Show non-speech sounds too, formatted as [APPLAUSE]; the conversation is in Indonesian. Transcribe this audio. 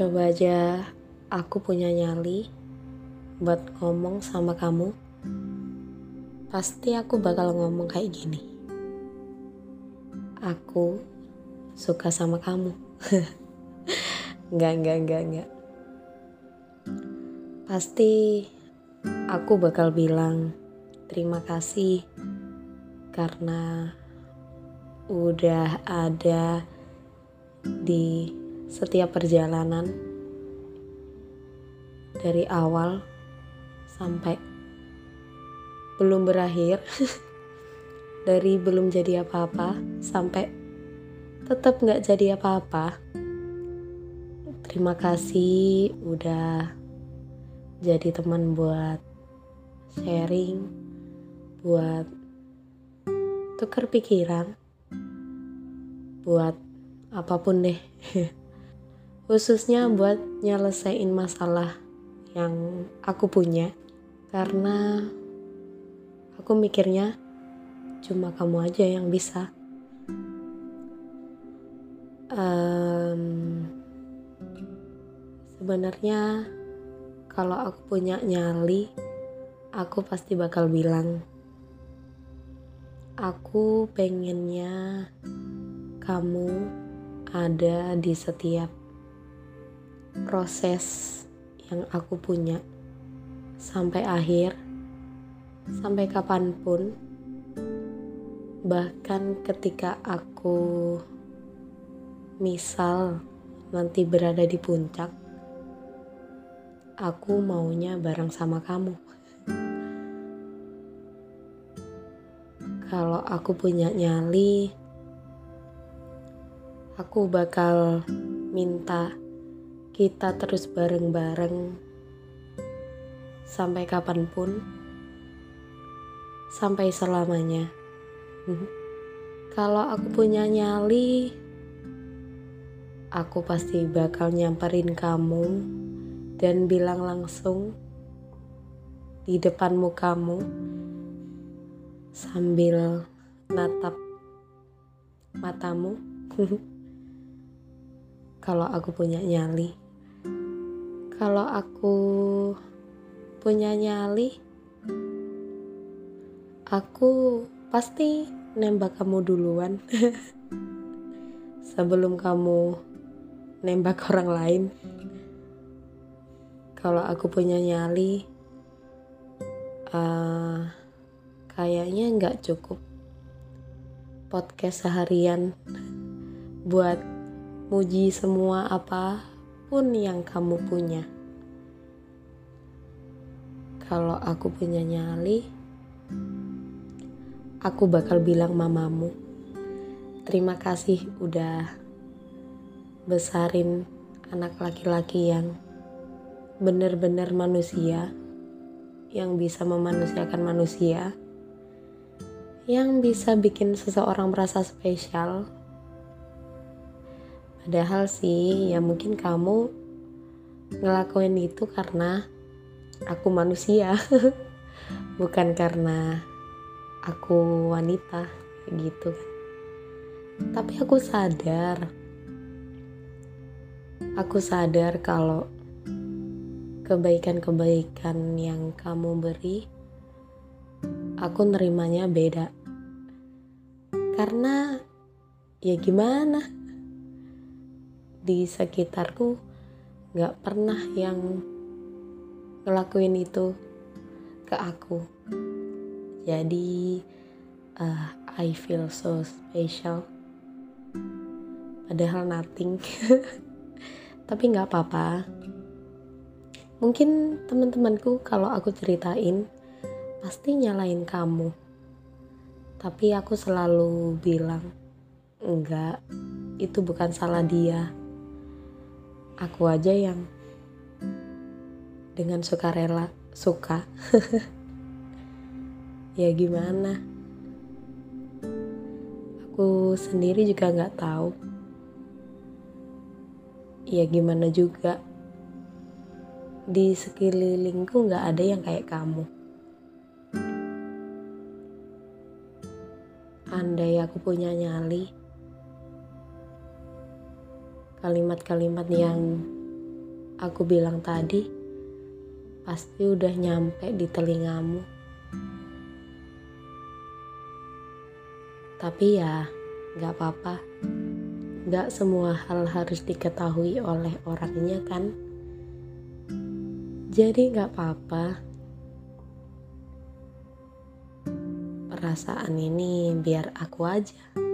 Coba aja aku punya nyali buat ngomong sama kamu. Pasti aku bakal ngomong kayak gini. Aku suka sama kamu. [LAUGHS] Enggak, enggak, enggak, enggak. Pasti aku bakal bilang terima kasih karena udah ada di setiap perjalanan dari awal sampai belum berakhir [LAUGHS] dari belum jadi apa-apa sampai tetap nggak jadi apa-apa. Terima kasih udah jadi teman buat sharing buat tukar pikiran buat apa pun deh [LAUGHS] khususnya buat nyelesain masalah yang aku punya. Karena aku mikirnya cuma kamu aja yang bisa. Um, sebenarnya kalau aku punya nyali aku pasti bakal bilang aku pengennya kamu ada di setiap proses yang aku punya sampai akhir, sampai kapan pun, bahkan ketika aku misal nanti berada di puncak, aku maunya bareng sama kamu. Kalau aku punya nyali, aku bakal minta kita terus bareng-bareng sampai kapan pun, sampai selamanya. Kalau aku punya nyali, aku pasti bakal nyamperin kamu dan bilang langsung di depan mukamu sambil natap matamu. [LAUGHS] Kalau aku punya nyali kalau aku punya nyali, aku pasti nembak kamu duluan [LAUGHS] sebelum kamu nembak [LAUGHS] orang lain. Kalau aku punya nyali, uh, kayaknya nggak cukup podcast seharian [LAUGHS] buat muji semua apa apa pun yang kamu punya. Kalau aku punya nyali, aku bakal bilang mamamu, terima kasih udah besarin anak laki-laki yang benar-benar manusia, yang bisa memanusiakan manusia, yang bisa bikin seseorang merasa spesial Padahal sih ya mungkin kamu ngelakuin itu karena aku manusia [LAUGHS] bukan karena aku wanita gitu kan. Tapi aku sadar aku sadar kalau kebaikan-kebaikan yang kamu beri aku nerimanya beda karena ya gimana di sekitarku gak pernah yang ngelakuin itu ke aku. Jadi uh, I feel so special. Padahal nothing. [LAUGHS] Tapi nggak apa-apa. Mungkin teman-temanku kalau aku ceritain pasti nyalain kamu. Tapi aku selalu bilang enggak itu bukan salah dia aku aja yang dengan sukarela suka. [LAUGHS] Ya gimana? Aku sendiri juga nggak tahu. Ya gimana juga? Di sekelilingku nggak ada yang kayak kamu. Andai aku punya nyali kalimat-kalimat yang aku bilang tadi pasti udah nyampe di telingamu. Tapi ya, gak apa-apa. Gak semua hal harus diketahui oleh orangnya kan? Jadi gak apa-apa. Perasaan ini biar aku aja.